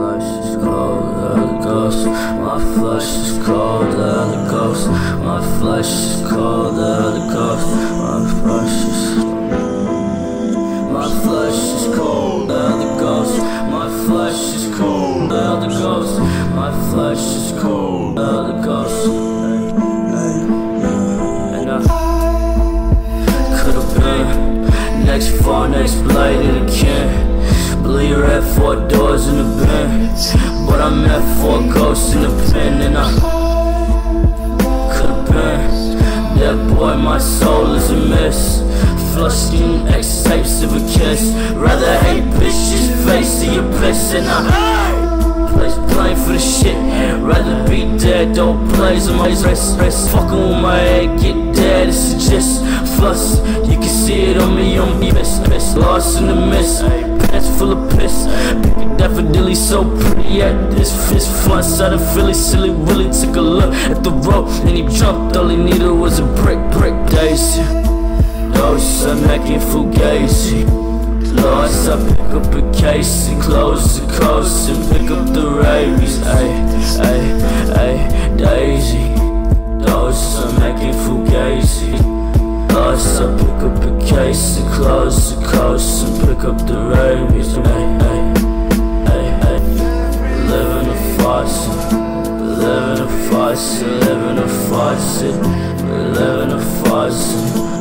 flesh is cold, Holy Ghost. My flesh is cold, Holy Ghost. My flesh is cold, Holy Ghost. My flesh is. My flesh is cold, Holy Ghost. My flesh is cold, Holy Ghost. My flesh is cold, Holy Ghost. And I could've been next far, next blade of you're at four doors in the bin, but I'm at four ghosts in the pen, and I could've been that boy. My soul is a mess. Flushing X tapes of a kiss. Rather hate bitches, face of your piss, and I place playing for the shit. Rather be dead, don't blaze on my wrist. Fucking with my head, get dead. It's just flush. You can see it on me, on me. Miss, miss, lost in the mist. Pants full of piss. Pick daffodilly so pretty at this fist. Fly side of Philly, silly Willie took a look at the road and he jumped. All he needed was a brick, brick daisy. Those are making fugazi. Lost, I pick up a case and close the coast and pick up the rabies. Ay, ay, ay, Daisy. Those are making fugazi ice I pick up a case of close the coast And pick up the rain with me hey, hey, hey. Living a fight Living a fight Living a fight Living a fight